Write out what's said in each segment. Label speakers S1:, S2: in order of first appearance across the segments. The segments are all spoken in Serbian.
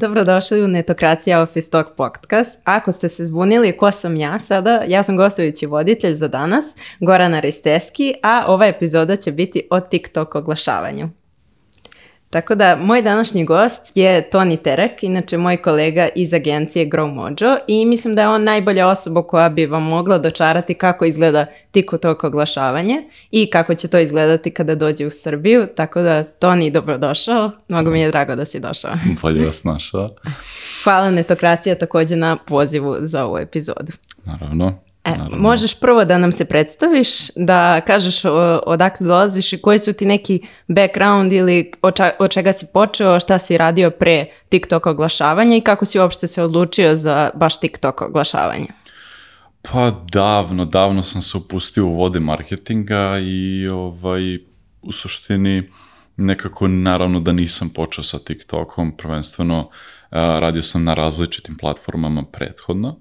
S1: Dobrodošli u Netokracija Office Talk Podcast. Ako ste se zbunili ko sam ja sada, ja sam gostujući voditelj za danas, Gorana Risteski, a ova epizoda će biti o TikTok oglašavanju. Tako da, moj današnji gost je Toni Terek, inače moj kolega iz agencije Grow Mojo i mislim da je on najbolja osoba koja bi vam mogla dočarati kako izgleda tiku tok oglašavanje i kako će to izgledati kada dođe u Srbiju. Tako da, Toni, dobrodošao. Mnogo mi je drago da si došao.
S2: Bolje vas našao.
S1: Hvala Netokracija također na pozivu za ovu epizodu.
S2: Naravno.
S1: E, možeš prvo da nam se predstaviš, da kažeš odakle dolaziš i koji su ti neki background ili od čega si počeo, šta si radio pre TikTok oglašavanja i kako si uopšte se odlučio za baš TikTok oglašavanje?
S2: Pa davno, davno sam se upustio u vode marketinga i ovaj, u suštini nekako naravno da nisam počeo sa TikTokom, prvenstveno radio sam na različitim platformama prethodno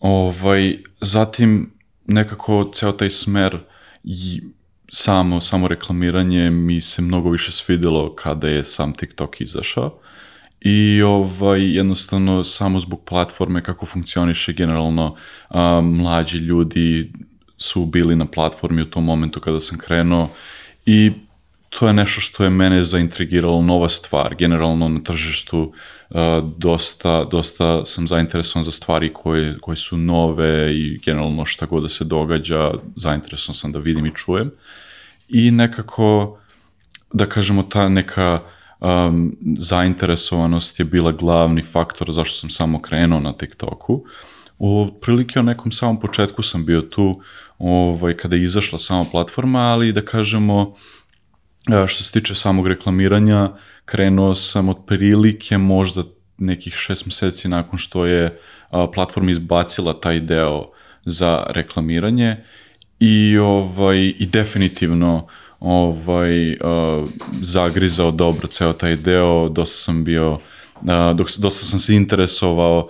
S2: Ovaj, zatim nekako ceo taj smer i samo, samo reklamiranje mi se mnogo više svidjelo kada je sam TikTok izašao. I ovaj, jednostavno samo zbog platforme kako funkcioniše generalno mlađi ljudi su bili na platformi u tom momentu kada sam krenuo i to je nešto što je mene zaintrigiralo, nova stvar, generalno na tržištu dosta, dosta sam zainteresovan za stvari koje, koje su nove i generalno šta god da se događa, zainteresovan sam da vidim i čujem. I nekako, da kažemo, ta neka zainteresovanost je bila glavni faktor zašto sam samo krenuo na TikToku. U prilike o nekom samom početku sam bio tu ovaj, kada je izašla sama platforma, ali da kažemo, E, što se tiče samog reklamiranja, krenuo sam otprilike možda nekih šest mjeseci nakon što je e, platforma izbacila taj deo za reklamiranje i ovaj i definitivno ovaj e, zagrizao dobro ceo taj deo, dosta sam bio dok dosta sam se interesovao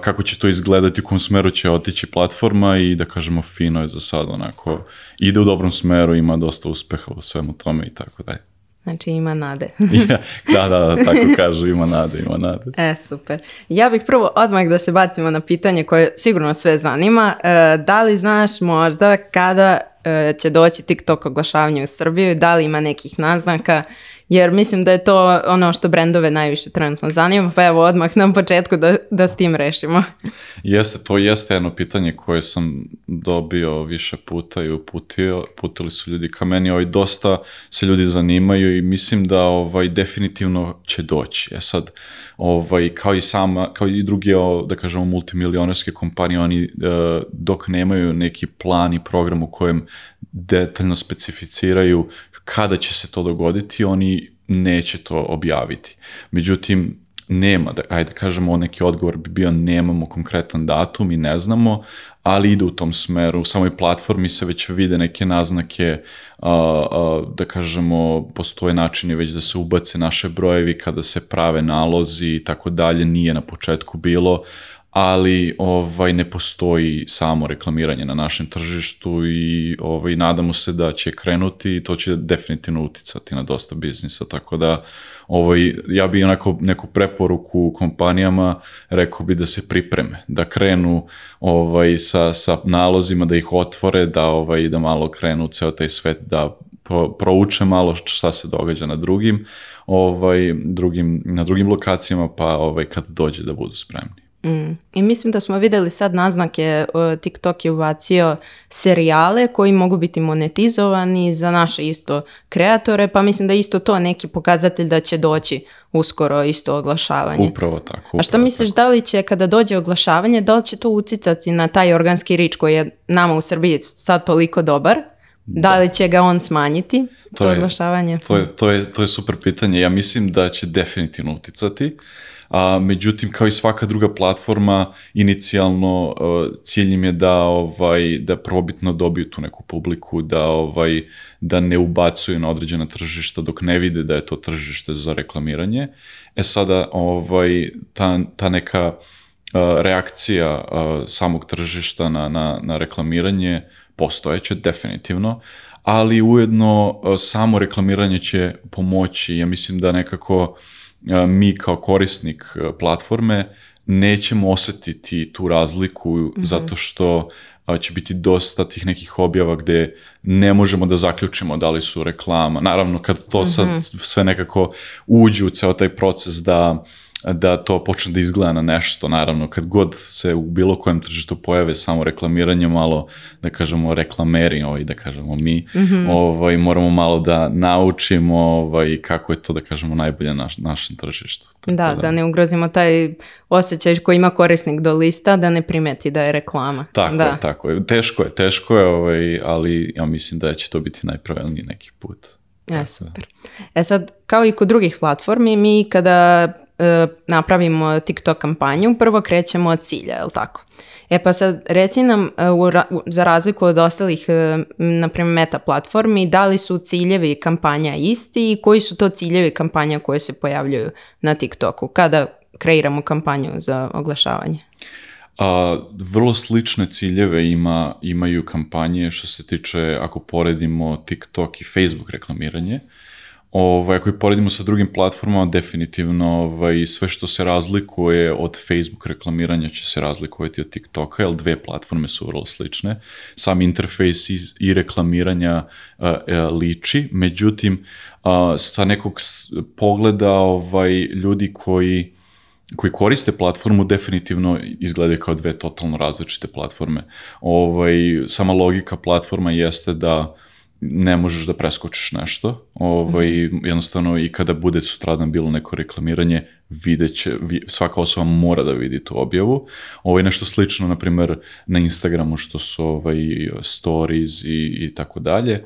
S2: kako će to izgledati, u kom smeru će otići platforma i da kažemo fino je za sad onako, ide u dobrom smeru, ima dosta uspeha u svemu tome i tako dalje.
S1: Znači ima nade.
S2: da, da, da, tako kažu, ima nade, ima nade.
S1: E, super. Ja bih prvo odmah da se bacimo na pitanje koje sigurno sve zanima. E, da li znaš možda kada e, će doći TikTok oglašavanje u Srbiju? Da li ima nekih naznaka jer mislim da je to ono što brendove najviše trenutno zanima, pa evo odmah na početku da, da s tim rešimo.
S2: Jeste, to jeste jedno pitanje koje sam dobio više puta i uputio, putili su ljudi ka meni, ovaj, dosta se ljudi zanimaju i mislim da ovaj, definitivno će doći. E sad, ovaj, kao i sama, kao i druge, da kažemo, multimilionerske kompanije, oni e, dok nemaju neki plan i program u kojem detaljno specificiraju kada će se to dogoditi, oni neće to objaviti. Međutim, nema, da, ajde kažemo, neki odgovor bi bio nemamo konkretan datum i ne znamo, ali ide u tom smeru. U samoj platformi se već vide neke naznake, da kažemo, postoje načini već da se ubace naše brojevi kada se prave nalozi i tako dalje, nije na početku bilo, ali ovaj ne postoji samo reklamiranje na našem tržištu i ovaj nadamo se da će krenuti i to će definitivno uticati na dosta biznisa tako da ovaj ja bi onako neku preporuku kompanijama rekao bi da se pripreme da krenu ovaj sa sa nalozima da ih otvore da ovaj da malo krenu ceo taj svet da pro, prouče malo šta se događa na drugim ovaj drugim na drugim lokacijama pa ovaj kad dođe da budu spremni
S1: Mm. I mislim da smo vidjeli sad naznake, e, TikTok je ubacio serijale koji mogu biti monetizovani za naše isto kreatore, pa mislim da isto to neki pokazatelj da će doći uskoro isto oglašavanje.
S2: Upravo tako. A
S1: što misliš, da li će kada dođe oglašavanje, da li će to ucicati na taj organski rič koji je nama u Srbiji sad toliko dobar? Da, li će ga on smanjiti,
S2: to, je, oglašavanje? To je, to, je, to je super pitanje. Ja mislim da će definitivno uticati a međutim kao i svaka druga platforma inicijalno e, cilj im je da ovaj da probitno dobiju tu neku publiku da ovaj da ne ubacuju na određena tržišta dok ne vide da je to tržište za reklamiranje. E sada ovaj ta, ta neka e, reakcija e, samog tržišta na, na, na reklamiranje postojeće definitivno, ali ujedno samo reklamiranje će pomoći. Ja mislim da nekako mi kao korisnik e, platforme nećemo osjetiti tu razliku mhm. zato što će biti dosta tih nekih objava gde ne možemo da zaključimo da li su reklama. Naravno, kad to sad mhm. sve nekako uđe u ceo taj proces da da to počne da izgleda na nešto, naravno, kad god se u bilo kojem tržištu pojave samo reklamiranje, malo, da kažemo, reklameri, ovaj, da kažemo mi, mm -hmm. ovaj, moramo malo da naučimo ovaj, kako je to, da kažemo, najbolje na našem tržištu.
S1: da, da, ne ugrozimo taj osjećaj koji ima korisnik do lista, da ne primeti da je reklama.
S2: Tako
S1: da. je,
S2: tako je. Teško je, teško je, ovaj, ali ja mislim da će to biti najpravilniji neki put.
S1: E, super. E sad, kao i kod drugih platformi, mi kada E, napravimo TikTok kampanju, prvo krećemo od cilja, je li tako? E pa sad, reci nam, e, za razliku od ostalih, e, na primjer, meta platformi, da li su ciljevi kampanja isti i koji su to ciljevi kampanja koje se pojavljuju na TikToku kada kreiramo kampanju za oglašavanje?
S2: A, vrlo slične ciljeve ima, imaju kampanje što se tiče, ako poredimo TikTok i Facebook reklamiranje, Ovaj, ako ih poredimo sa drugim platformama, definitivno ovaj, sve što se razlikuje od Facebook reklamiranja će se razlikovati od TikToka, jer dve platforme su vrlo slične. Sam interfejs i, reklamiranja e, liči, međutim, sa nekog pogleda ovaj, ljudi koji koji koriste platformu definitivno izgledaju kao dve totalno različite platforme. Ovaj, sama logika platforma jeste da ne možeš da preskočiš nešto, ovaj, jednostavno i kada bude sutradan bilo neko reklamiranje, videće. svaka osoba mora da vidi tu objavu. Ovo je nešto slično, na primjer, na Instagramu što su ovaj, stories i, i tako dalje,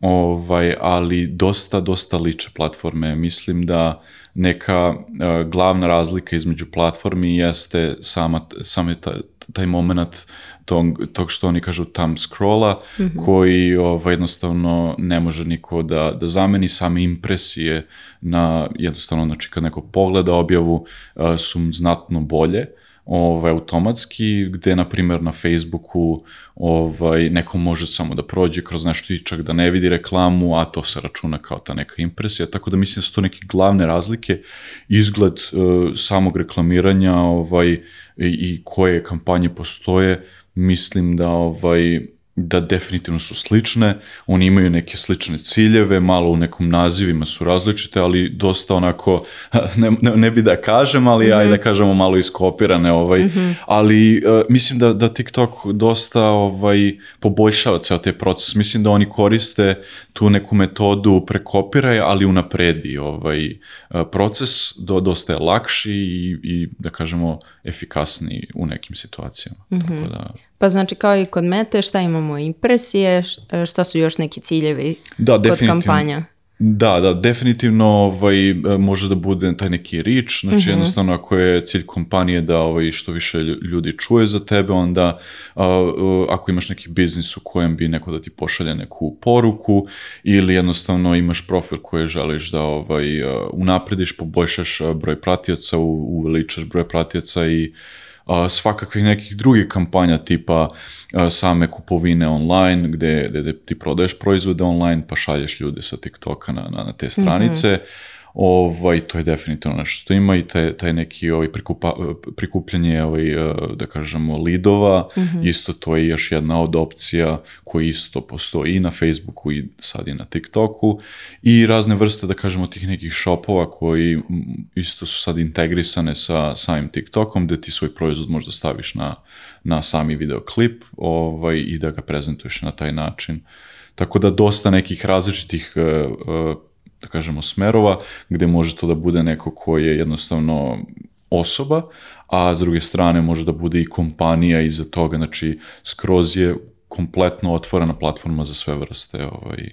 S2: ovaj, ali dosta, dosta liče platforme. Mislim da neka eh, glavna razlika između platformi jeste sama, sami taj, taj moment tog, tog što oni kažu tam scrolla, mhm. koji ovaj, jednostavno ne može niko da, da zameni same impresije na, jednostavno, znači kad neko pogleda objavu, eh, su znatno bolje ovaj, automatski, gde, na primjer, na Facebooku ovaj, neko može samo da prođe kroz nešto i čak da ne vidi reklamu, a to se računa kao ta neka impresija, tako da mislim da su to neke glavne razlike, izgled eh, samog reklamiranja ovaj, i koje kampanje postoje, mislim da ovaj, da definitivno su slične, oni imaju neke slične ciljeve, malo u nekom nazivima su različite, ali dosta onako, ne, ne, bi da kažem, ali mm ajde mhm. da kažemo malo iskopirane, ovaj, mhm. ali e, mislim da, da TikTok dosta ovaj, poboljšava ceo taj proces, mislim da oni koriste tu neku metodu prekopiraj, ali unapredi ovaj, e, proces, dosta je lakši i, i da kažemo efikasni u nekim situacijama,
S1: tako mhm.
S2: da...
S1: Pa znači kao i kod mete, šta imamo impresije, e, šta su još neki ciljevi da, kod kampanja?
S2: Da, da, definitivno ovaj, e, može da bude taj neki rič, znači mhm. jednostavno ako je cilj kompanije da ovaj, što više ljudi čuje za tebe, onda ako imaš neki biznis u kojem bi neko da ti pošalje neku poruku ili jednostavno imaš profil koji želiš da ovaj, e, unaprediš, poboljšaš broj pratioca, uveličaš broj pratioca i svakakvih nekih drugih kampanja tipa same kupovine online gdje ti prodaješ proizvode online pa šalješ ljude sa TikToka na, te mhm. stranice ovaj, to je definitivno nešto što ima i taj, taj neki ovaj, prikupljanje, ovaj, eh, da kažemo, lidova, mhm. isto to je još jedna od opcija koja isto postoji i na Facebooku i sad i na TikToku i razne vrste, da kažemo, tih nekih shopova koji isto su sad integrisane sa samim TikTokom, da ti svoj proizvod možda staviš na, na sami videoklip ovaj, i da ga prezentuješ na taj način. Tako da dosta nekih različitih eh, eh, da kažemo, smerova, gdje može to da bude neko koji je jednostavno osoba, a s druge strane može da bude i kompanija iza toga, znači skroz je kompletno otvorena platforma za sve vrste ovaj,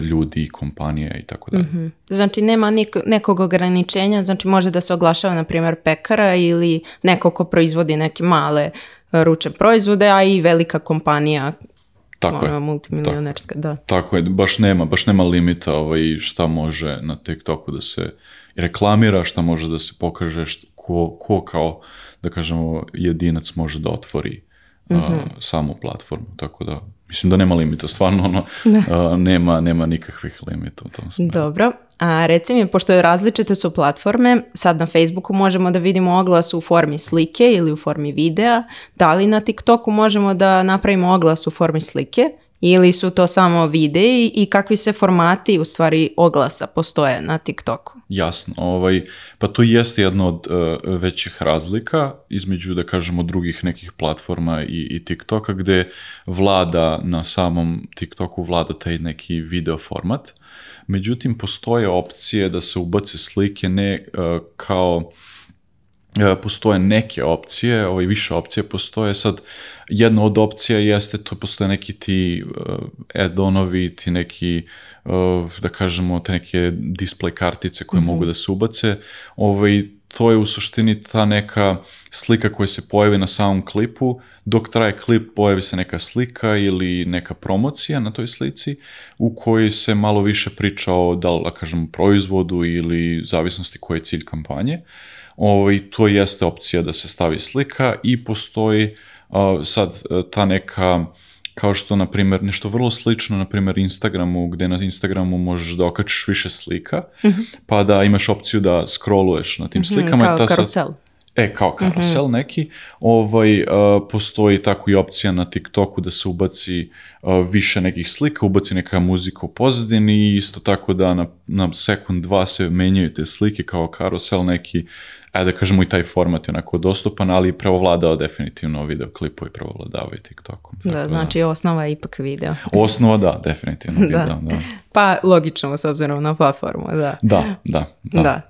S2: ljudi, kompanije i tako dalje. Mhm.
S1: Znači nema nek nekog ograničenja, znači može da se oglašava na primjer pekara ili neko ko proizvodi neke male ruče proizvode, a i velika kompanija ono, tako je. multimilionerska, da.
S2: Tako je, baš nema, baš nema limita ovaj, šta može na TikToku da se reklamira, šta može da se pokaže, šta, ko, ko kao, da kažemo, jedinac može da otvori mhm. samu platformu, tako da Mislim da nema limita, stvarno ono, nema, nema nikakvih limita u tom smeru.
S1: Dobro, a reci mi, pošto različite su platforme, sad na Facebooku možemo da vidimo oglas u formi slike ili u formi videa, da li na TikToku možemo da napravimo oglas u formi slike ili su to samo videi i kakvi se formati u stvari oglasa postoje na TikToku?
S2: Jasno, ovaj, pa to jeste jedna od e, većih razlika između, da kažemo, drugih nekih platforma i, i TikToka gde vlada na samom TikToku vlada taj neki video format. Međutim, postoje opcije da se ubace slike ne e, kao E, postoje neke opcije, ovaj, više opcije postoje. Sad, jedna od opcija jeste, to postoje neki ti uh, add-onovi, ti neki, e, da kažemo, te neke display kartice koje mhm. mogu da se ubace. Ovaj, to je u suštini ta neka slika koja se pojavi na samom klipu, dok traje klip pojavi se neka slika ili neka promocija na toj slici u kojoj se malo više priča o, da li da proizvodu ili zavisnosti koji je cilj kampanje ovaj, to jeste opcija da se stavi slika i postoji sad e, ta neka kao što, na primjer, nešto vrlo slično, na primjer, Instagramu, gdje na Instagramu možeš da okačiš više slika, mhm. pa da imaš opciju da scrolluješ na tim mhm, slikama. Kao
S1: ta karusel.
S2: e, kao mhm. karusel neki. Ovaj, postoji tako i opcija na TikToku da se ubaci više nekih slika, ubaci neka muzika u pozadini i isto tako da na, na sekund dva se menjaju te slike kao karusel neki ajde da kažemo i taj format je onako dostupan, ali i vladao definitivno videoklipu i i TikTokom.
S1: Da, znači da. osnova je ipak video.
S2: Osnova da, definitivno
S1: video, da. Pa logično s obzirom na platformu, da.
S2: Da, da. da. da.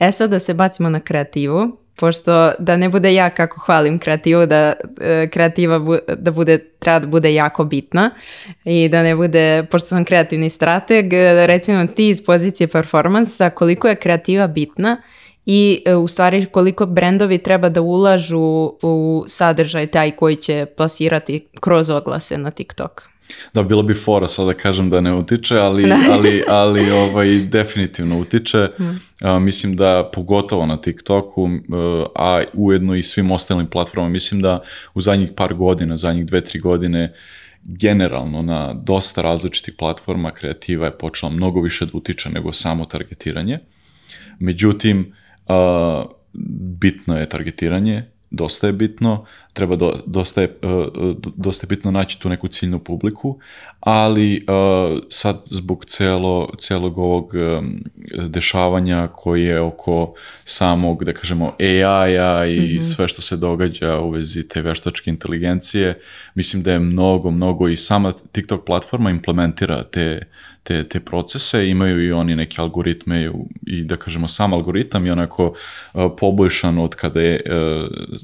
S1: E sad da se bacimo na kreativu, pošto da ne bude ja kako hvalim kreativu, da e, kreativa da bude, treba da bude jako bitna i da ne bude, pošto sam kreativni strateg, e, recimo ti iz pozicije performansa, koliko je kreativa bitna i e, u stvari koliko brendovi treba da ulažu u sadržaj taj koji će plasirati kroz oglase na TikTok.
S2: Da, bilo bi fora sada kažem da ne utiče, ali, ali, ali ovaj, definitivno utiče. Mm. mislim da pogotovo na TikToku, e, a ujedno i svim ostalim platformama, mislim da u zadnjih par godina, zadnjih dve, tri godine, generalno na dosta različitih platforma kreativa je počela mnogo više da utiče nego samo targetiranje. Međutim, bitno je targetiranje, dosta je bitno, treba e, do, dosta, je, bitno naći tu neku ciljnu publiku, ali e, sad zbog celo, celog ovog e, dešavanja koje je oko samog, da kažemo, AI-a i mhm. sve što se događa u vezi te veštačke inteligencije, mislim da je mnogo, mnogo i sama TikTok platforma implementira te, te, te procese, imaju i oni neke algoritme i da kažemo sam algoritam je onako poboljšan od kada je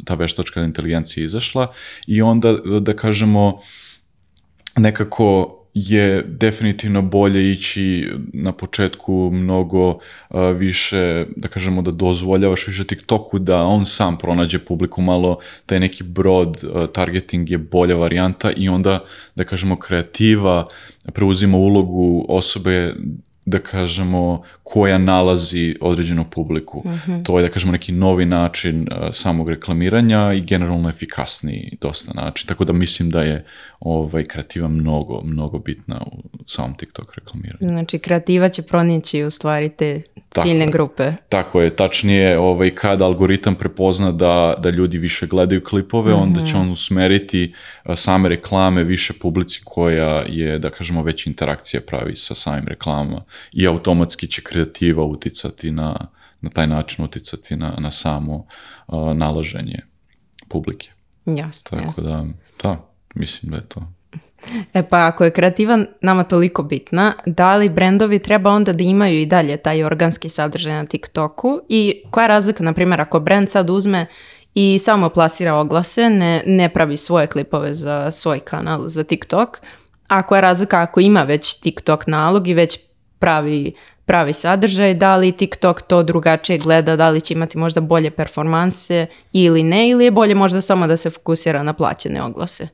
S2: ta veštačka inteligencija izašla i onda, da kažemo, nekako je definitivno bolje ići na početku mnogo više, da kažemo da dozvoljavaš više TikToku da on sam pronađe publiku malo, taj neki broad targeting je bolja varijanta i onda, da kažemo, kreativa preuzima ulogu osobe da kažemo, koja nalazi određenu publiku. Mhm. To je, da kažemo, neki novi način uh, samog reklamiranja i generalno efikasniji dosta način. Tako da mislim da je ovaj, kreativa mnogo, mnogo bitna u samom TikTok reklamiranju.
S1: Znači, kreativa će pronijeći u stvari te ciljne tako grupe.
S2: tako je, tačnije ovaj, kada algoritam prepozna da, da ljudi više gledaju klipove, onda će mhm. on usmeriti e, same reklame više publici koja je, da kažemo, već interakcija pravi sa samim reklamama i automatski će kreativa uticati na, na taj način uticati na, na samo uh, nalaženje publike.
S1: Jasno, Tako jasno.
S2: da, da, mislim da je to.
S1: E pa ako je kreativa nama toliko bitna, da li brendovi treba onda da imaju i dalje taj organski sadržaj na TikToku i koja je razlika, na primjer, ako brend sad uzme i samo plasira oglase, ne, ne pravi svoje klipove za svoj kanal, za TikTok, a koja je razlika ako ima već TikTok nalog i već pravi, pravi sadržaj, da li TikTok to drugačije gleda, da li će imati možda bolje performanse ili ne, ili je bolje možda samo da se fokusira na plaćene oglase.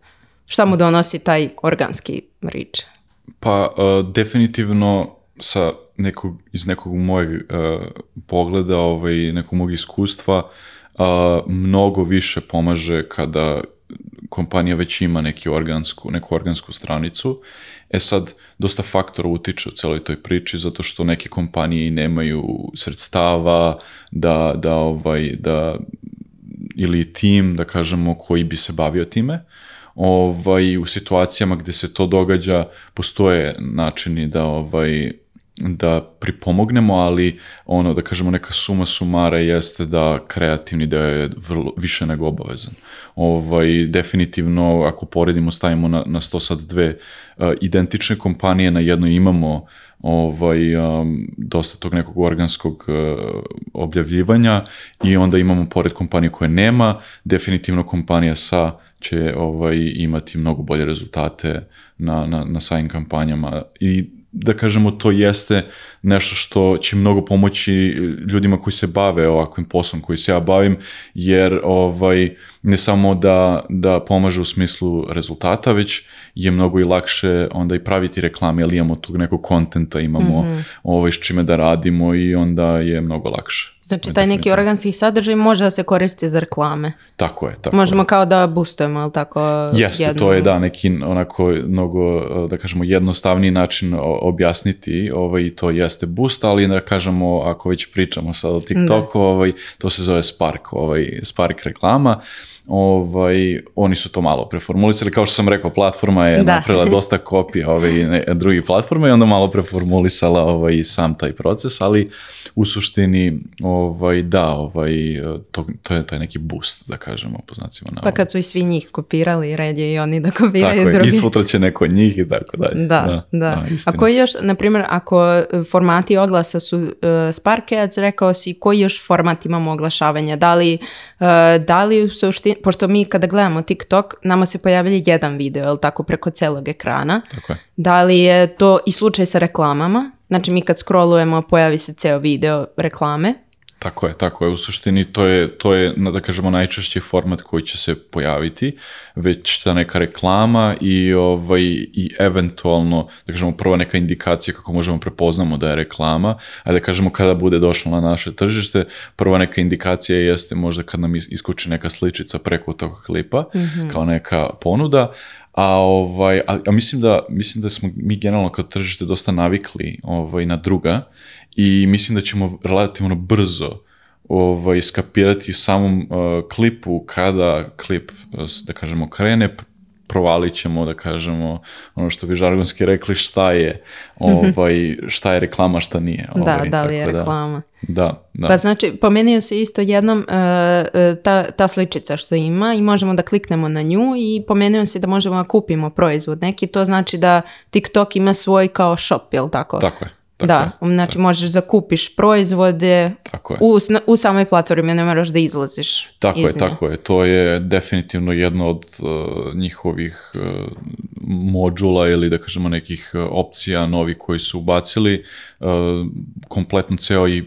S1: Šta mu donosi taj organski rič?
S2: Pa, e, definitivno sa nekog, iz nekog mojeg e, pogleda, ovaj, nekog mog iskustva, e, mnogo više pomaže kada kompanija već ima neki organsku, neku organsku stranicu E sad, dosta faktora utiče u celoj toj priči, zato što neke kompanije nemaju sredstava da, da, ovaj, da ili tim, da kažemo, koji bi se bavio time. Ovaj, u situacijama gde se to događa, postoje načini da ovaj, da pripomognemo, ali ono da kažemo neka suma sumara jeste da kreativni deo je vrlo, više nego obavezan. Ovaj, definitivno ako poredimo stavimo na, na sto sad dve eh, identične kompanije, na jednoj imamo ovaj, um, dosta tog nekog organskog uh, objavljivanja i onda imamo pored kompanije koje nema, definitivno kompanija sa će ovaj, imati mnogo bolje rezultate na, na, na sajim kampanjama i da kažemo, to jeste nešto što će mnogo pomoći e, ljudima koji se bave ovakvim poslom koji se ja bavim, jer ovaj, ne samo da, da pomaže u smislu rezultata, već je mnogo i lakše onda i praviti reklame, jer imamo tog nekog kontenta, imamo mm ovo ovaj s čime da radimo i onda je mnogo lakše.
S1: Znači taj neki organski sadržaj može da se koristi za reklame.
S2: Tako je, tako
S1: Možemo kao da boostujemo, ali tako
S2: Jeste, to je da, neki onako mnogo, da kažemo, jednostavniji način objasniti, ovaj, to jeste boost, ali da kažemo, ako već pričamo sad o TikToku, ovaj, to se zove Spark, ovaj, Spark reklama ovaj, oni su to malo preformulisali. Kao što sam rekao, platforma je da. napravila dosta kopija ove drugih platforma i onda malo preformulisala ovaj, sam taj proces, ali u suštini ovaj, da, ovaj, to, to, je, taj neki boost, da kažemo, po znacima
S1: Pa
S2: kad
S1: su i svi njih kopirali, red i oni da kopiraju tako
S2: drugi. Je, I će neko njih i tako dalje.
S1: Da, da. da. a koji još, na primjer, ako e, formati oglasa su uh, e, Spark rekao si, koji još format imamo oglašavanja? Da li, e, da li u suštini, pošto mi kada gledamo TikTok, nama se pojavlja jedan video, jel tako, preko celog ekrana. Da li je to i slučaj sa reklamama? Znači mi kad scrollujemo pojavi se ceo video reklame.
S2: Tako je, tako je. U suštini to je, to je da kažemo, najčešći format koji će se pojaviti, već ta neka reklama i, ovaj, i eventualno, da kažemo, prva neka indikacija kako možemo prepoznamo da je reklama, a da kažemo kada bude došlo na naše tržište, prva neka indikacija jeste možda kad nam iskuči neka sličica preko tog klipa, mhm. kao neka ponuda, a, ovaj, a, mislim, da, mislim da smo mi generalno kao tržište dosta navikli ovaj, na druga i mislim da ćemo relativno brzo ovaj, skapirati u samom eh, klipu kada klip, eh, da kažemo, krene, provalit ćemo, da kažemo, ono što bi žargonski rekli, šta je, ovaj, šta je reklama, šta nije.
S1: Ovaj, da, da li je reklama.
S2: Da, da.
S1: Pa znači, pomenio se isto jednom e, e, ta, ta sličica što ima i možemo da kliknemo na nju i pomenio se da možemo da kupimo proizvod neki, to znači da TikTok ima svoj kao shop, jel tako?
S2: Tako je
S1: da, znači možeš zakupiš proizvode tako je. U, u samoj platformi, ne moraš da izlaziš.
S2: Tako
S1: je,
S2: tako je. To je definitivno jedno od uh, njihovih uh, modula ili da kažemo nekih uh, opcija novi koji su ubacili. Uh, kompletno ceo i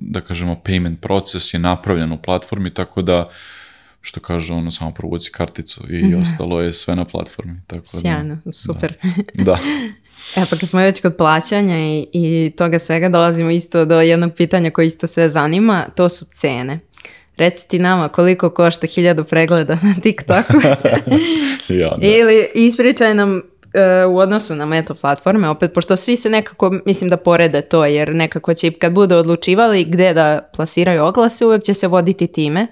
S2: da kažemo payment proces je napravljen u platformi, tako da što kaže ono, samo provoci karticu i mhm. ostalo je sve na platformi. Tako
S1: Sjano, super.
S2: da.
S1: E pa kad smo već kod plaćanja i, i toga svega dolazimo isto do jednog pitanja koje isto sve zanima, to su cene. Reci ti nama koliko košta hiljadu pregleda na TikToku.
S2: ja,
S1: Ili ispričaj nam e, u odnosu na meto platforme, opet, pošto svi se nekako, mislim da porede to, jer nekako će kad budu odlučivali gdje da plasiraju oglase, uvijek će se voditi time.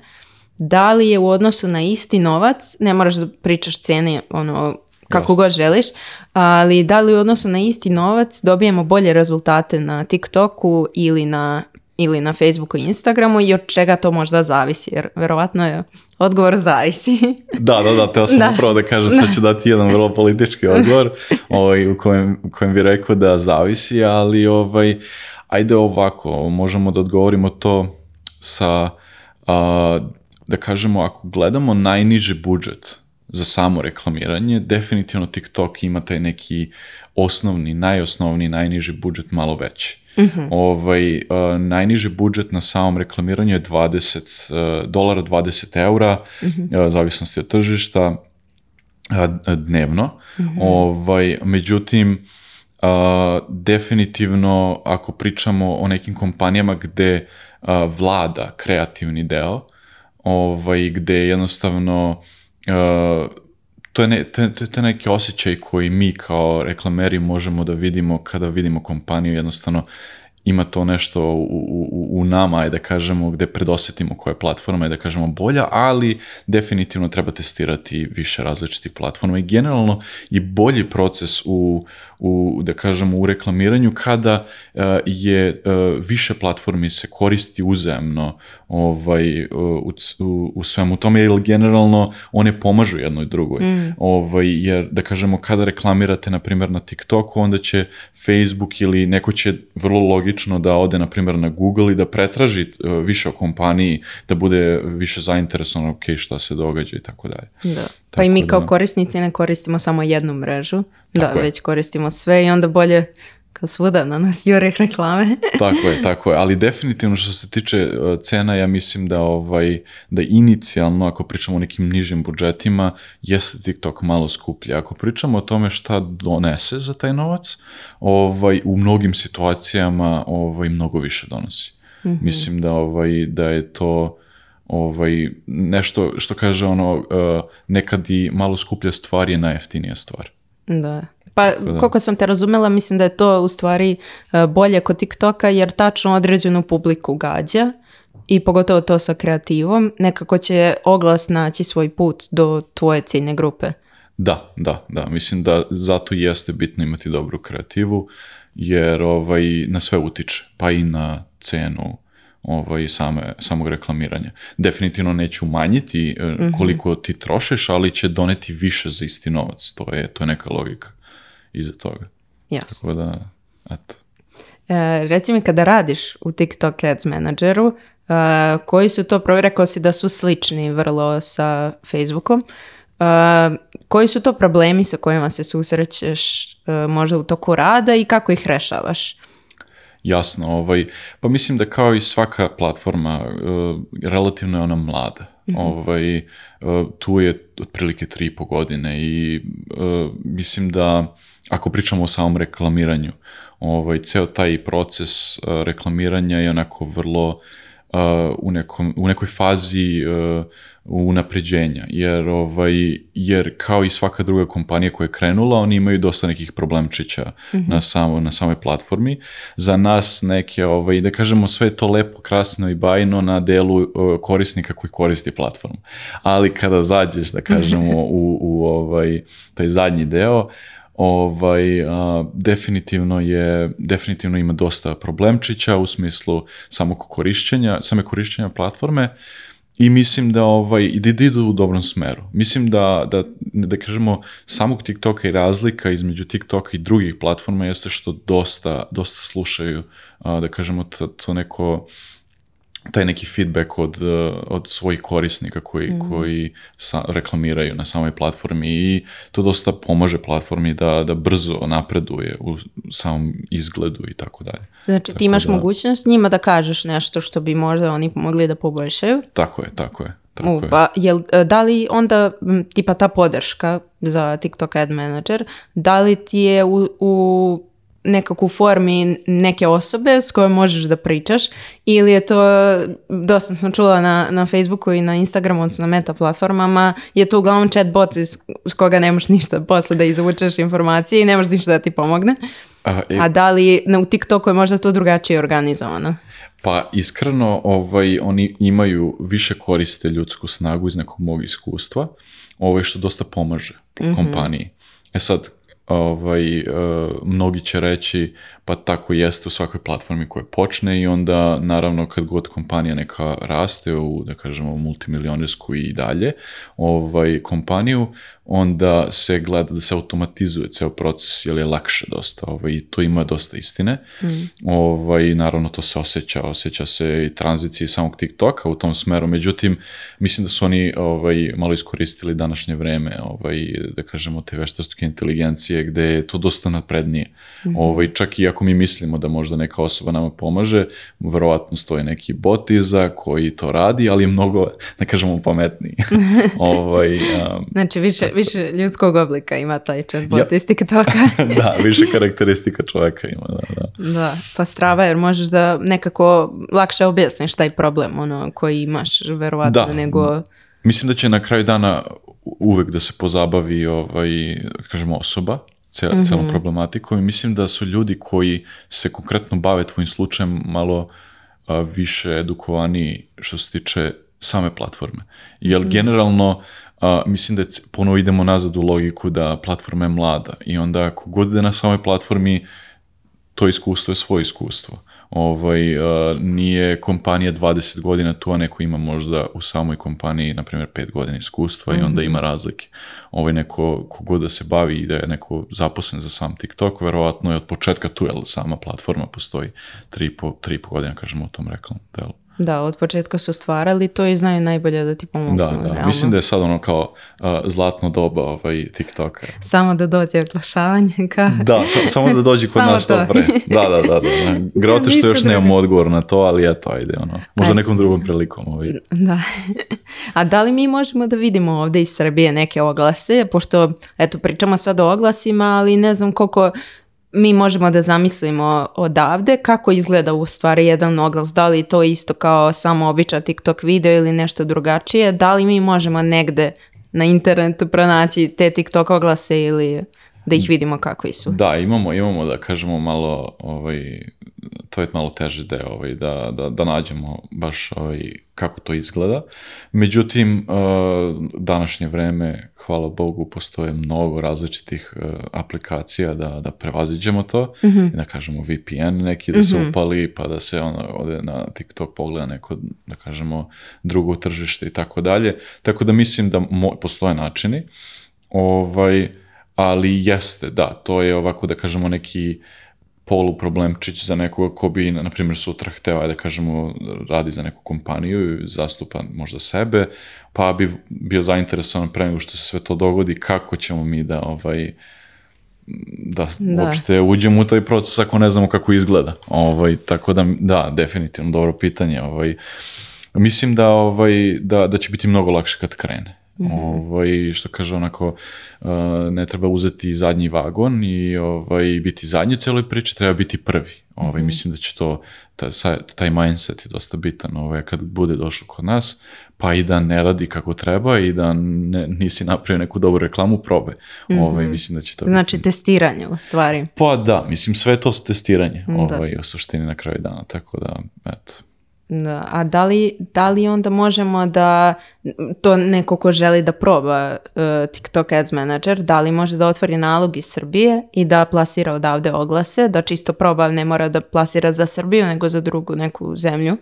S1: Da li je u odnosu na isti novac, ne moraš da pričaš cijene ono, kako god želiš, ali da li u odnosu na isti novac dobijemo bolje rezultate na TikToku ili na ili na Facebooku i Instagramu i od čega to možda zavisi, jer verovatno je odgovor zavisi.
S2: da, da, da, teo sam da. upravo da kažem, sad ću dati jedan vrlo politički odgovor ovaj, u kojem, kojem bi rekao da zavisi, ali ovaj, ajde ovako, možemo da odgovorimo to sa, da kažemo, ako gledamo najniži budžet, za samo reklamiranje, definitivno TikTok ima taj neki osnovni, najosnovni, najniži budžet malo veći. Mhm. ovaj, e, najniži budžet na samom reklamiranju je 20 uh, e, dolara, 20 eura, mm zavisnosti od tržišta, dnevno. Mhm. ovaj, međutim, definitivno ako pričamo o nekim kompanijama gde vlada kreativni deo, ovaj, gde jednostavno Eh, to je, ne, to, neki osjećaj koji mi kao reklameri možemo da vidimo kada vidimo kompaniju jednostavno ima to nešto u, u, u nama, da kažemo, gde predosetimo koja platforma je, da kažemo, bolja, ali definitivno treba testirati više različitih platforma i generalno i bolji proces u, u da kažemo, u reklamiranju kada eh, je eh, više platformi se koristi uzemno ovaj, eh, u, u, u svemu tome, jer generalno one pomažu jednoj drugoj. Mm. Ovaj, jer, da kažemo, kada reklamirate, na primjer, na TikToku, onda će Facebook ili neko će vrlo logično logično da ode, na primjer, na Google i da pretraži e, više o kompaniji, da bude više zainteresovan, ok, šta se događa i tako dalje.
S1: Da. Pa i mi kao korisnici ne koristimo samo jednu mrežu, da, već koristimo sve i onda bolje kao svuda na nas jure reklame.
S2: tako je, tako je, ali definitivno što se tiče e, cena, ja mislim da ovaj, da inicijalno, ako pričamo o nekim nižim budžetima, jeste TikTok malo skuplji. Ako pričamo o tome šta donese za taj novac, ovaj, u mnogim situacijama ovaj, mnogo više donosi. Mhm. Mislim da, ovaj, da je to ovaj, nešto što kaže ono, e, nekad i malo skuplja stvar je najjeftinija stvar.
S1: Da. Pa koliko sam te razumjela, mislim da je to u stvari e, bolje kod TikToka jer tačno određenu publiku gađa i pogotovo to sa kreativom, nekako će oglas naći svoj put do tvoje ciljne grupe.
S2: Da, da, da. Mislim da zato jeste bitno imati dobru kreativu, jer ovaj, na sve utiče, pa i na cenu ovaj, same, samog reklamiranja. Definitivno neću umanjiti e, mhm. koliko ti trošeš, ali će doneti više za isti novac. To je, to je neka logika iza toga.
S1: Jasno. Tako e, reci mi kada radiš u TikTok Ads menadžeru, e, koji su to, rekao si da su slični vrlo sa Facebookom, e, koji su to problemi sa kojima se susrećeš možda u toku rada i kako ih rešavaš?
S2: Jasno, ovaj, pa mislim da kao i svaka platforma, relativno je ona mlada. Mhm. ovaj, tu je otprilike tri i po godine i mislim da ako pričamo o samom reklamiranju, ovaj, ceo taj proces eh, reklamiranja je onako vrlo eh, u, nekom, u nekoj fazi uh, unapređenja, jer, ovaj, jer kao i svaka druga kompanija koja je krenula, oni imaju dosta nekih problemčića mhm. na, samo, na samoj platformi. Za nas neke, ovaj, da kažemo, sve je to lepo, krasno i bajno na delu korisnika koji koristi platformu. Ali kada zađeš, da kažemo, u, u ovaj, taj zadnji deo, ovaj, definitivno je, definitivno ima dosta problemčića u smislu samog korišćenja, same korišćenja platforme i mislim da ovaj, idu u dobrom smeru. Mislim da, da, da kažemo, samog TikToka i razlika između TikToka i drugih platforma jeste što dosta, dosta slušaju, da kažemo, to neko taj neki feedback od, eh, od svojih korisnika koji, mhm. koji sa, reklamiraju na samoj platformi i to dosta pomaže platformi da, da brzo napreduje u samom izgledu
S1: i
S2: tako dalje.
S1: Znači ti imaš mogućnost njima da kažeš nešto što bi možda oni mogli da poboljšaju?
S2: Tako je, tako je. Tako
S1: pa jel, eh, da li onda tipa ta podrška za TikTok ad manager, da li ti je u, u nekako u formi neke osobe s kojom možeš da pričaš ili je to, dosta sam čula na, na Facebooku i na Instagramu, odnosno na meta platformama, je to uglavnom chat bot s, koga ne nemaš ništa posle da izvučeš informacije i nemaš ništa da ti pomogne. A, A da li na, u TikToku je možda to drugačije organizovano?
S2: Pa iskreno ovaj, oni imaju više koriste ljudsku snagu iz nekog mog iskustva, ovaj, što dosta pomaže mm -hmm. kompaniji. E sad, ovaj, e, mnogi će reći pa tako jeste u svakoj platformi koja počne i onda naravno kad god kompanija neka raste u da kažemo multimilionersku i dalje ovaj kompaniju onda se gleda da se automatizuje ceo proces jer je lakše dosta ovaj, i to ima dosta istine mm. ovaj, naravno to se osjeća osjeća se i tranzicije samog TikToka u tom smeru međutim mislim da su oni ovaj, malo iskoristili današnje vreme ovaj, da kažemo te veštačke inteligencije gde je to dosta naprednije mm. ovaj, čak i iako mi mislimo da možda neka osoba nama pomaže, verovatno stoji neki bot iza koji to radi, ali je mnogo, da kažemo, pametniji.
S1: ovaj, znači, um, znači, više, tako. više ljudskog oblika ima taj chatbot ja. iz
S2: da, više karakteristika čovjeka ima, da, da.
S1: Da, pa strava jer možeš da nekako lakše objasniš taj problem ono, koji imaš, verovatno, da. nego...
S2: Mislim da će na kraju dana uvek da se pozabavi ovaj, kažemo, osoba, ce mm celom mhm. problematikom i mislim da su ljudi koji se konkretno bave tvojim slučajem malo više edukovani što se tiče same platforme. Jer mhm. generalno mislim da ponovo idemo nazad u logiku da platforma je mlada i onda ako god ide na samoj platformi to iskustvo je svoje iskustvo ovaj, e, nije kompanija 20 godina tu, a neko ima možda u samoj kompaniji, na primjer, 5 godina iskustva i mhm. onda ima razlike. Ovaj neko, kogod da se bavi i da je neko zaposlen za sam TikTok, verovatno je od početka tu, jel sama platforma postoji 3,5 godina, kažemo, u tom reklam delu.
S1: Da, od početka su stvarali to i znaju najbolje da ti pomogu.
S2: Da, da. Mislim da je sad ono kao uh, zlatno doba ovaj, TikToka.
S1: Samo da dođe oglašavanje. Ka...
S2: Da, samo da dođe kod nas to pre. Da, da, da. da. Grote što još nemamo odgovor na to, ali eto, ajde. Ono. Možda nekom drugom prilikom. Ovaj.
S1: Da. A da li mi možemo da vidimo ovdje iz Srbije neke oglase, pošto eto, pričamo sad o oglasima, ali ne znam koliko mi možemo da zamislimo odavde kako izgleda u stvari jedan oglas, da li to isto kao samo običan TikTok video ili nešto drugačije, da li mi možemo negde na internetu pronaći te TikTok oglase ili da ih vidimo kakvi su.
S2: Da, imamo, imamo da kažemo malo ovaj, to je malo teže da, ovaj, da, da, da nađemo baš ovaj, kako to izgleda. Međutim, e, današnje vreme, hvala Bogu, postoje mnogo različitih e, aplikacija da, da prevaziđemo to, mm da kažemo VPN neki da su mhm. upali, pa da se ono ode na TikTok pogleda neko, da kažemo, drugo tržište i tako dalje. Tako da mislim da postoje načini, ovaj, ali jeste, da, to je ovako da kažemo neki polu problemčić za nekoga ko bi, na primjer, sutra hteo, ajde kažemo, radi za neku kompaniju, i zastupa možda sebe, pa bi bio zainteresovan pre nego što se sve to dogodi, kako ćemo mi da, ovaj, da, da. uopšte uđemo u taj proces ako ne znamo kako izgleda. Ovaj, tako da, da, definitivno, dobro pitanje. Ovaj, mislim da, ovaj, da, da će biti mnogo lakše kad krene. Mhm. Ovaj, što kaže onako, uh, ne treba uzeti zadnji vagon i ovaj, biti zadnji u cijeloj priči, treba biti prvi. Ovaj, mhm. Mislim da će to, taj mindset je dosta bitan ovaj, kad bude došlo kod nas, pa i da ne radi kako treba i da ne, nisi napravio neku dobru reklamu, probe. mm Ovaj, mhm. mislim da će to
S1: znači testiranje u stvari.
S2: Pa da, mislim sve to testiranje ovaj, u suštini na kraju dana, tako da eto.
S1: Da, a da li, da onda možemo da, to neko ko želi da proba e, TikTok Ads Manager, da li može da otvori nalog iz Srbije i da plasira odavde oglase, da čisto proba ne mora da plasira za Srbiju nego za drugu neku zemlju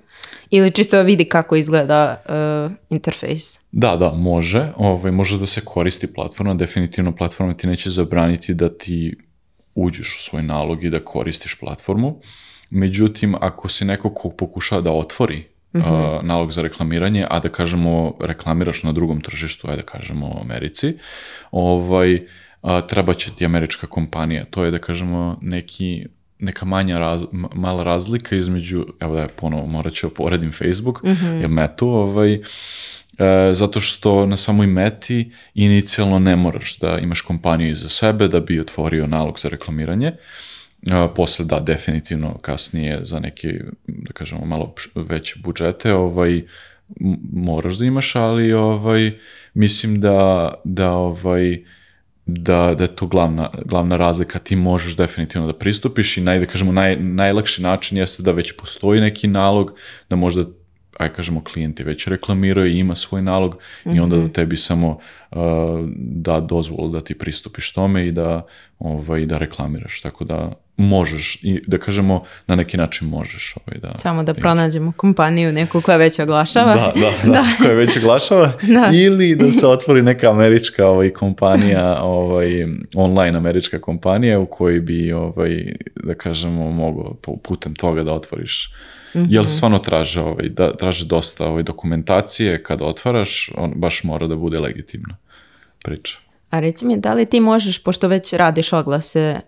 S1: ili čisto vidi kako izgleda uh, interfejs?
S2: Da, da, može. Ovaj, može da se koristi platforma, definitivno platforma ti neće zabraniti da ti uđeš u svoj nalog i da koristiš platformu. Međutim, ako si neko ko pokušava da otvori mhm. nalog za reklamiranje, a da kažemo reklamiraš na drugom tržištu, ajde da kažemo Americi, ovaj, treba će ti američka kompanija. To je da kažemo neki neka manja mala razlika između, evo da je ponovo morat ću oporedim Facebook, mm -hmm. metu, ovaj, e, zato što na samoj meti inicijalno ne moraš da imaš kompaniju iza sebe da bi otvorio nalog za reklamiranje. Posle da, definitivno kasnije za neke, da kažemo, malo veće budžete, ovaj, moraš da imaš, ali ovaj, mislim da, da ovaj, da, da je to glavna, glavna razlika, ti možeš definitivno da pristupiš i naj, da kažemo, naj, najlakši način jeste da već postoji neki nalog, da možda aj kažemo klijenti već reklamiraju i ima svoj nalog i onda mhm. da tebi samo da dozvolu da ti pristupiš tome i da ovaj da reklamiraš tako da možeš i da kažemo na neki način možeš ovaj da
S1: samo da pronađemo kompaniju neku koja već oglašava
S2: da da da, koja već oglašava ili da se otvori neka američka ovaj kompanija ovaj online američka kompanija u kojoj bi ovaj da kažemo mogao putem toga da otvoriš Mm -hmm. Jel mhm. stvarno traže, ovaj, da, traže dosta ovaj, dokumentacije kada otvaraš, on baš mora da bude legitimna priča.
S1: A reci da li ti možeš, pošto već radiš oglase e,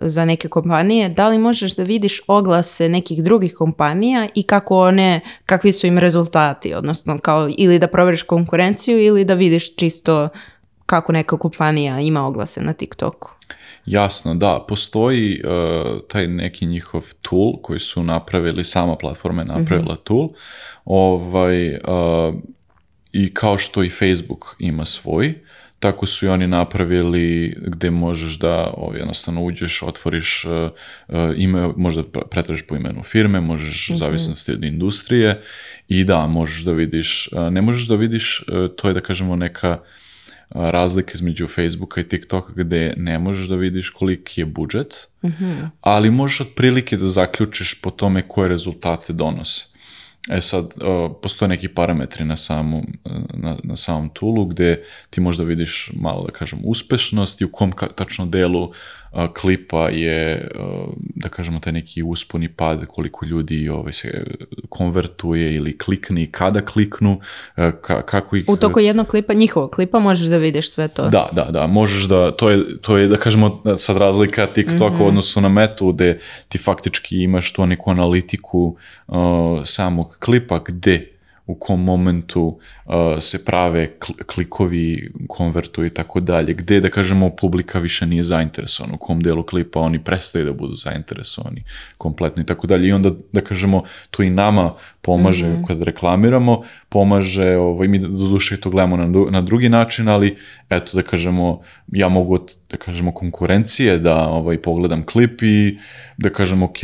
S1: za neke kompanije, da li možeš da vidiš oglase nekih drugih kompanija i kako one, kakvi su im rezultati, odnosno kao ili da provjeriš konkurenciju ili da vidiš čisto kako neka kompanija ima oglase na TikToku?
S2: Jasno, da. Postoji e, taj neki njihov tool koji su napravili, sama platforma je mhm. napravila tool, ovaj, e, i kao što i Facebook ima svoj, tako su i oni napravili gdje možeš da jednostavno uđeš, otvoriš uh, ime, možda pretražiš po imenu firme, možeš mm zavisnosti od industrije i da, možeš da vidiš, e, ne možeš da vidiš, to je da kažemo neka razlika između Facebooka i TikToka gdje ne možeš da vidiš koliki je budžet, mhm. ali možeš otprilike da zaključiš po tome koje rezultate donose. E sad, postoje neki parametri na samom, na, na samom toolu gdje ti možda vidiš malo, da kažem, uspešnost i u kom tačno delu klipa je, da kažemo, taj neki usponi pad, koliko ljudi ovaj, se konvertuje ili klikni, kada kliknu, kako ih...
S1: U toku jednog klipa, njihovog klipa, možeš da vidiš sve to.
S2: Da, da, da, možeš da, to je, to je da kažemo, sad razlika TikTok mm u mhm. odnosu na metu, gde ti faktički imaš tu neku analitiku samog klipa, gde u kom momentu uh, se prave klikovi, konvertu, i tako dalje, gde da kažemo publika više nije zainteresovana, u kom delu klipa oni prestaju da budu zainteresovani kompletno i tako dalje i onda da kažemo to i nama pomaže mhm. kad reklamiramo, pomaže, ovaj, mi doduše to gledamo na, na drugi način, ali eto da kažemo, ja mogu da kažemo konkurencije da ovaj, pogledam klip i da kažem ok,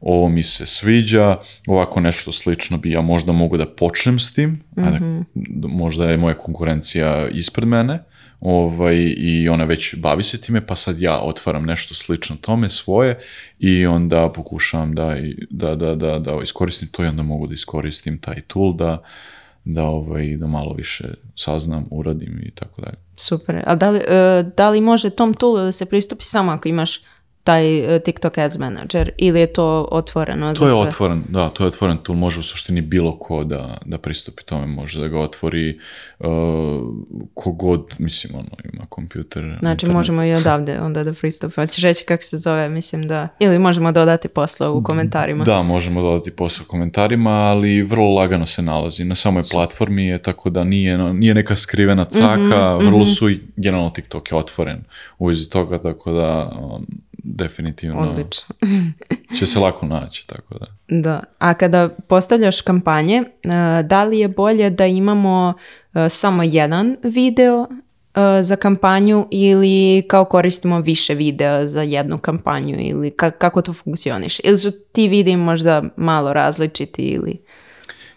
S2: ovo mi se sviđa, ovako nešto slično bi ja možda mogu da počnem s tim, mhm. možda je moja konkurencija ispred mene, ovaj, i ona već bavi se time, pa sad ja otvaram nešto slično tome svoje i onda pokušavam da, da, da, da, da iskoristim to i onda mogu da iskoristim taj tool da, da, ovaj, da malo više saznam, uradim i tako dalje.
S1: Super. A da li, e, da li može tom toolu
S2: da
S1: se pristupi samo ako imaš taj e, TikTok Ads Manager ili je to otvoreno to
S2: za sve? To je otvoren, da, to je otvoren tool, može u suštini bilo ko da, da pristupi tome, može da ga otvori uh, kogod, mislim, ono, ima kompjuter.
S1: Znači, možemo i odavde onda da pristupimo, Hoćeš reći kako se zove, mislim da, ili možemo dodati posla u komentarima.
S2: Da, možemo dodati posla u komentarima, ali vrlo lagano se nalazi. Na samoj platformi je, tako da nije, nije neka skrivena caka, mm vrlo mm su generalno TikTok je otvoren u vezi toga, tako da definitivno će se lako naći, tako da.
S1: Da, a kada postavljaš kampanje, eh, da li je bolje da imamo eh, samo jedan video eh, za kampanju ili kao koristimo više videa za jednu kampanju ili kako to funkcioniš? Ili su ti videi možda malo različiti ili...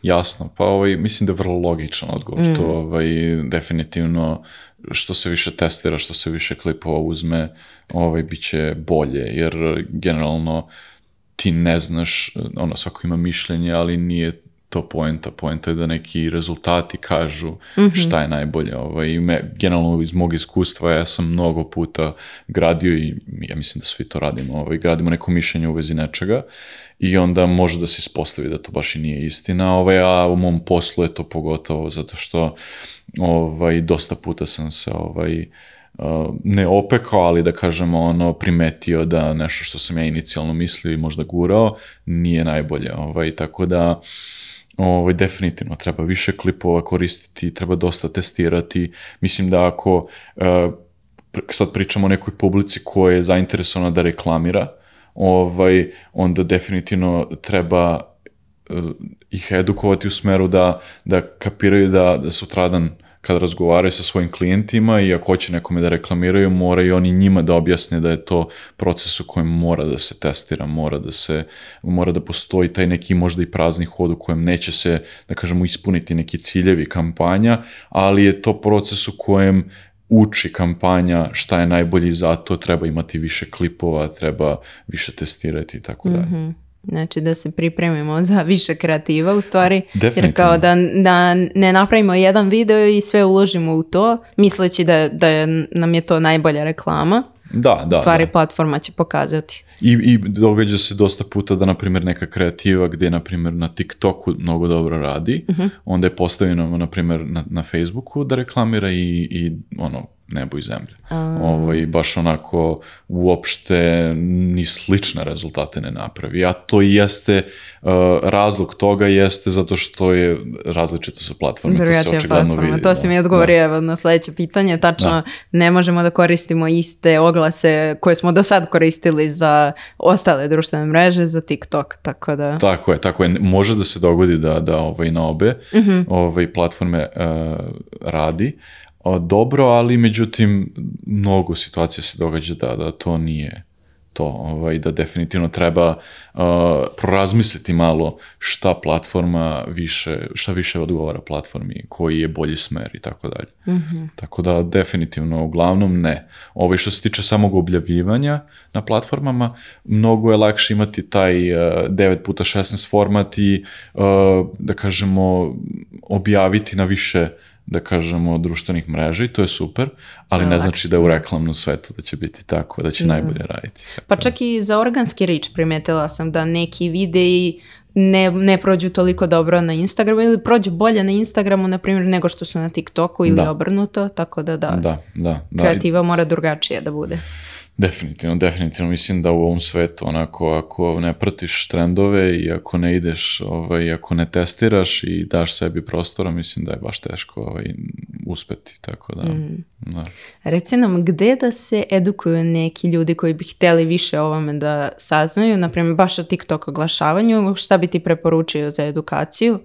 S2: Jasno, pa ovaj, mislim da je vrlo logičan odgovor. To mm. ovaj, definitivno što se više testira, što se više klipova uzme, ovaj, bit će bolje, jer generalno ti ne znaš, ono, svako ima mišljenje, ali nije to poenta. Poenta je da neki rezultati kažu mhm. šta je najbolje. Ovaj, me, generalno iz mog iskustva ja sam mnogo puta gradio i ja mislim da svi to radimo, ovaj, gradimo neko mišljenje u vezi nečega i onda može da se ispostavi da to baš i nije istina, ovaj, a u mom poslu je to pogotovo zato što ovaj, dosta puta sam se ovaj, eh, ne opekao, ali da kažemo ono primetio da nešto što sam ja inicijalno mislio i možda gurao nije najbolje. Ovaj, tako da ovo, ovaj, definitivno treba više klipova koristiti, treba dosta testirati. Mislim da ako eh, sad pričamo o nekoj publici koja je zainteresovana da reklamira, ovaj, onda definitivno treba eh, ih edukovati u smeru da, da kapiraju da, da sutradan kad razgovaraju sa svojim klijentima i ako hoće nekome da reklamiraju, moraju oni njima da objasne da je to proces u kojem mora da se testira, mora da se, mora da postoji taj neki možda i prazni hod u kojem neće se, da kažemo, ispuniti neki ciljevi kampanja, ali je to proces u kojem uči kampanja šta je najbolji za to, treba imati više klipova, treba više testirati i tako dalje. Mhm.
S1: Znači da se pripremimo za više kreativa u stvari. Jer kao da, da, ne napravimo jedan video i sve uložimo u to, misleći da, da nam je to najbolja reklama.
S2: Da, U
S1: stvari platforma će pokazati.
S2: I, I događa se dosta puta da, na primjer, neka kreativa gdje, na primjer, na TikToku mnogo dobro radi, mhm. onda je postavljeno, na primjer, na, na Facebooku da reklamira i, i ono, nebo i zemlje. Ovo, ovaj, baš onako uopšte ni slične rezultate ne napravi. A to jeste, e, razlog toga jeste zato što je različito sa platforme.
S1: to se očigledno vidi. To si mi odgovorio da. na sledeće pitanje. Tačno, ne možemo da koristimo iste oglase koje smo do sad koristili za ostale društvene mreže, za TikTok, tako da...
S2: Tako je, tako je. Može da se dogodi da, da ovaj, na obe uh platforme uh, radi, dobro, ali međutim, mnogo situacija se događa da, da to nije to, ovaj, da definitivno treba uh, prorazmisliti malo šta platforma više, šta više odgovara platformi, koji je bolji smer i tako dalje. Mhm. Tako da definitivno, uglavnom ne. Ovo ovaj, što se tiče samog objavljivanja na platformama, mnogo je lakše imati taj uh, 9x16 format i, da kažemo, objaviti na više da kažemo, društvenih mreža i to je super, ali ne znači da je u reklamnom svetu da će biti tako, da će najbolje raditi.
S1: Pa čak i za organski rič primetila sam da neki videi ne, ne prođu toliko dobro na Instagramu ili prođu bolje na Instagramu, na primjer, nego što su na TikToku ili obrnuto, tako da da,
S2: da, da, da.
S1: kreativa mora drugačije da bude.
S2: Definitivno, definitivno. Mislim da u ovom svetu, onako, ako ne pratiš trendove i ako ne ideš, ovaj, ako ne testiraš i daš sebi prostora, mislim da je baš teško ovaj, uspeti, tako da, mm. da.
S1: Reci nam, gde da se edukuju neki ljudi koji bi htjeli više o ovome da saznaju, naprimjer baš o TikTok oglašavanju, šta bi ti preporučio za edukaciju?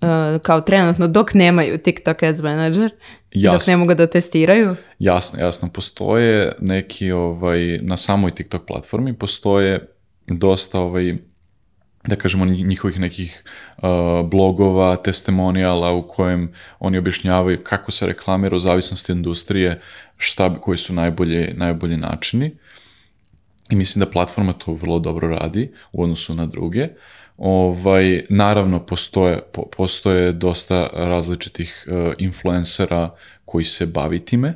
S1: E, kao trenutno dok nemaju TikTok Ads Manager? Jasno. Dok ne mogu da testiraju?
S2: Jasno, jasno. Postoje neki, ovaj, na samoj TikTok platformi postoje dosta, ovaj, da kažemo, njihovih nekih blogova, testimonijala u kojem oni objašnjavaju kako se reklamira u zavisnosti industrije, šta, koji su najbolje, najbolji načini. I mislim da platforma to vrlo dobro radi u odnosu na druge. Ovaj, naravno, postoje, postoje dosta različitih uh, influencera koji se bavi time. Mm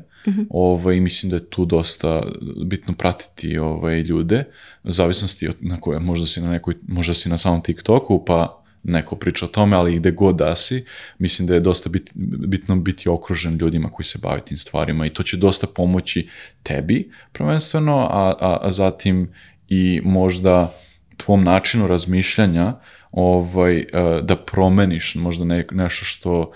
S2: ovaj, mislim da je tu dosta bitno pratiti ovaj, ljude, u zavisnosti od na koje, možda si na, nekoj, možda si na samom TikToku, pa neko priča o tome, ali gde god da si, mislim da je dosta bitno biti okružen ljudima koji se bave tim stvarima i to će dosta pomoći tebi prvenstveno, a, a zatim i možda tvom načinu razmišljanja ovaj, e, da promeniš možda ne, nešto što,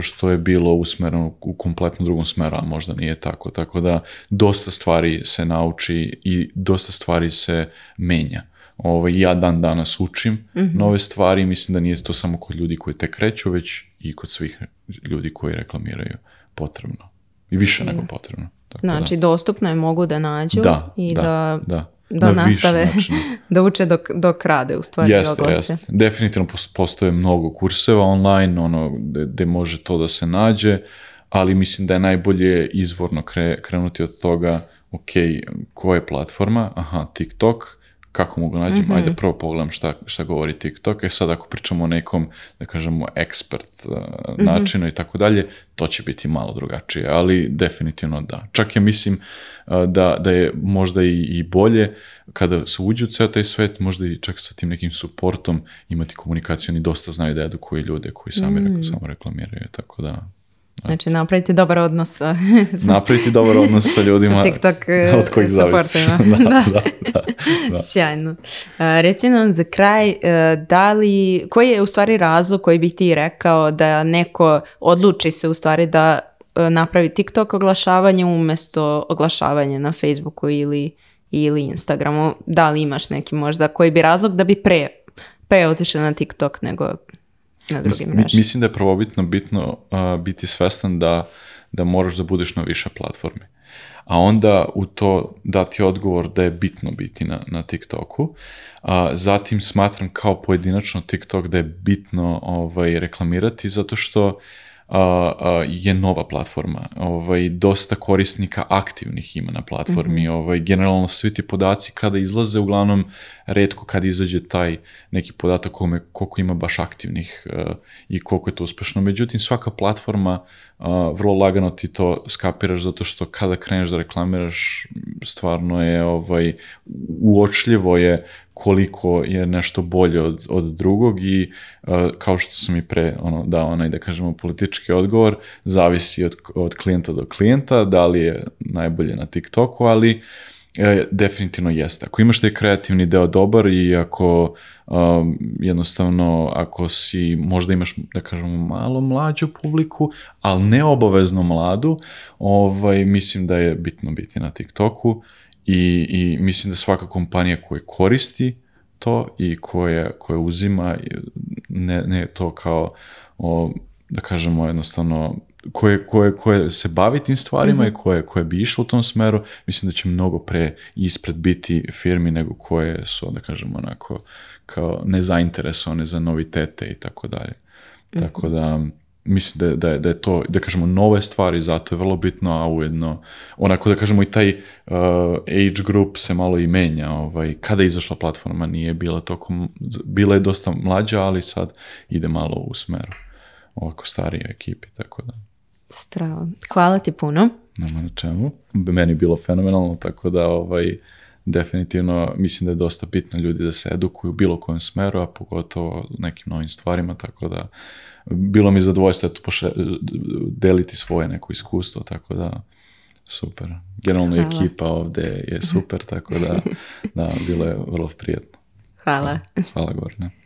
S2: što je bilo usmereno u kompletno drugom smeru, a možda nije tako. Tako da dosta stvari se nauči i dosta stvari se menja. Ovaj, ja dan danas učim mhm. nove stvari mislim da nije to samo kod ljudi koji te kreću, već i kod svih ljudi koji reklamiraju potrebno. I više nego potrebno. Tako
S1: znači, da. dostupno je, mogu da nađu i da, da, da nastave, da uče dok, dok rade u
S2: Definitivno postoje mnogo kurseva online, ono, gde može to da se nađe, ali mislim da je najbolje izvorno krenuti od toga, ok, koja je platforma, aha, TikTok, kako mogu nađem, mm-hmm. ajde mhm. prvo pogledam šta, šta govori TikTok, e sad ako pričamo o nekom, da kažemo, ekspert e, mhm. načinu i tako dalje, to će biti malo drugačije, ali definitivno da. Čak ja mislim e, da, da je možda i, bolje kada se uđu u ceo taj svet, možda i čak sa tim nekim suportom imati komunikaciju, oni dosta znaju da edukuje ljude koji sami, mhm. samo reklamiraju, tako da
S1: Znači napraviti dobar odnos sa...
S2: napraviti dobar odnos sa ljudima
S1: TikTok od eh, kojih da, da, da, Sjajno. Eh, reci nam za kraj, eh, da li, koji je u stvari razlog koji bi ti rekao da neko odluči se u stvari da napravi TikTok oglašavanje umjesto oglašavanje na Facebooku ili, ili Instagramu? Da li imaš neki možda koji bi razlog da bi pre, pre otišao na TikTok nego
S2: Mislim da je prvobitno bitno biti svestan da, da moraš da budeš na više platformi. A onda u to dati odgovor da je bitno biti na, na TikToku. A, zatim smatram kao pojedinačno TikTok da je bitno ovaj, reklamirati zato što je nova platforma. Ovaj, dosta korisnika aktivnih ima na platformi. Mhm. Ovaj, generalno svi ti podaci kada izlaze, uglavnom redko kad izađe taj neki podatak kome, koliko ima baš aktivnih e, i koliko je to uspešno. Međutim, svaka platforma vrlo lagano ti to skapiraš zato što kada kreneš da reklamiraš, stvarno je ovaj, uočljivo je koliko je nešto bolje od, od drugog i e, kao što sam i pre ono, dao onaj, da kažemo, politički odgovor, zavisi od, od klijenta do klijenta, da li je najbolje na TikToku, ali e, definitivno jeste. Ako imaš taj kreativni deo dobar i ako e, jednostavno, ako si, možda imaš, da kažemo, malo mlađu publiku, ali ne obavezno mladu, ovaj, mislim da je bitno biti na TikToku i, i mislim da svaka kompanija koja koristi to i koja, koja uzima, ne, ne to kao, da kažemo jednostavno, koje, koje, koje se bavi tim stvarima i mhm. koje, koje bi išlo u tom smeru, mislim da će mnogo pre ispred biti firmi nego koje su, da kažemo, onako, kao nezainteresovane za novitete i tako dalje. Tako mhm. da, mislim da, da, da je to, da kažemo, nove stvari, zato je vrlo bitno, a ujedno, onako da kažemo i taj uh, age group se malo i menja, ovaj, kada je izašla platforma, nije bila tokom, bila je dosta mlađa, ali sad ide malo u smeru ovako starije ekipi, tako da.
S1: Strava. Hvala ti puno.
S2: Nama na čemu. Meni je bilo fenomenalno, tako da ovaj, definitivno mislim da je dosta bitno ljudi da se edukuju u bilo kojem smeru, a pogotovo nekim novim stvarima, tako da bilo mi zadovoljstvo eto, poše, deliti svoje neko iskustvo, tako da super. Generalno ekipa ovdje je super, tako da, da bilo je vrlo prijetno.
S1: Hvala.
S2: Hvala Gorne.